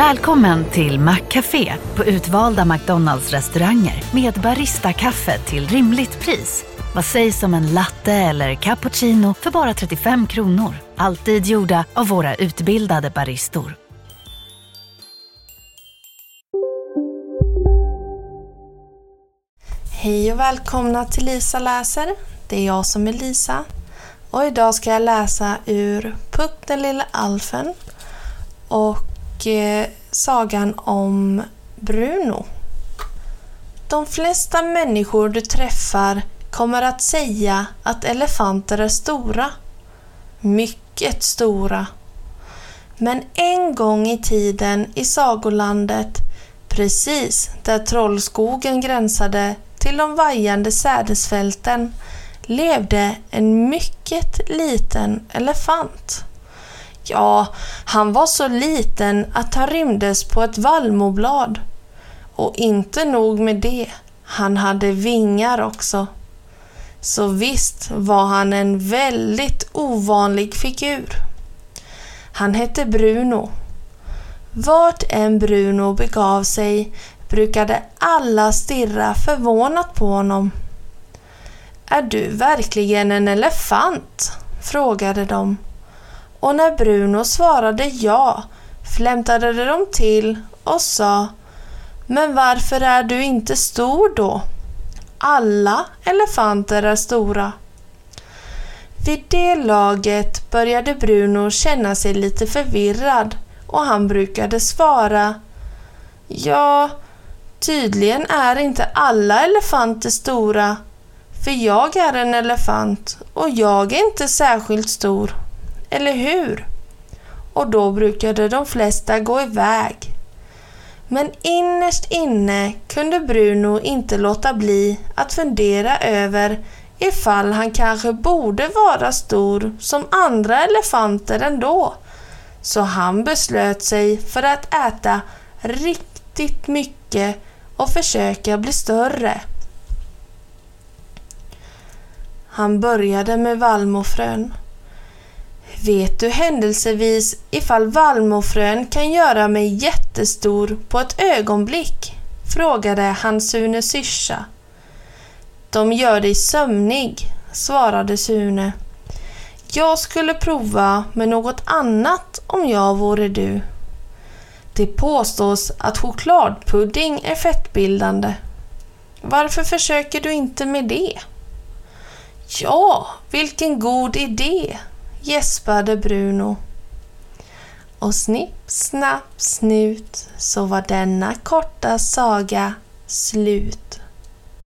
Välkommen till Maccafé på utvalda McDonalds restauranger med Baristakaffe till rimligt pris. Vad sägs om en latte eller cappuccino för bara 35 kronor? Alltid gjorda av våra utbildade baristor. Hej och välkomna till Lisa läser. Det är jag som är Lisa. Och idag ska jag läsa ur Puck den lille alfen och och eh, sagan om Bruno. De flesta människor du träffar kommer att säga att elefanter är stora. Mycket stora. Men en gång i tiden i sagolandet, precis där Trollskogen gränsade till de vajande sädesfälten, levde en mycket liten elefant. Ja, han var så liten att han rymdes på ett vallmoblad. Och inte nog med det, han hade vingar också. Så visst var han en väldigt ovanlig figur. Han hette Bruno. Vart än Bruno begav sig brukade alla stirra förvånat på honom. Är du verkligen en elefant? frågade de. Och när Bruno svarade ja flämtade de till och sa Men varför är du inte stor då? Alla elefanter är stora. Vid det laget började Bruno känna sig lite förvirrad och han brukade svara Ja, tydligen är inte alla elefanter stora för jag är en elefant och jag är inte särskilt stor. Eller hur? Och då brukade de flesta gå iväg. Men innerst inne kunde Bruno inte låta bli att fundera över ifall han kanske borde vara stor som andra elefanter ändå. Så han beslöt sig för att äta riktigt mycket och försöka bli större. Han började med vallmofrön. Vet du händelsevis ifall vallmofrön kan göra mig jättestor på ett ögonblick? frågade han Sune syrsa. De gör dig sömnig, svarade Sune. Jag skulle prova med något annat om jag vore du. Det påstås att chokladpudding är fettbildande. Varför försöker du inte med det? Ja, vilken god idé, gäspade Bruno. Och snipp, snapp, snut så var denna korta saga slut.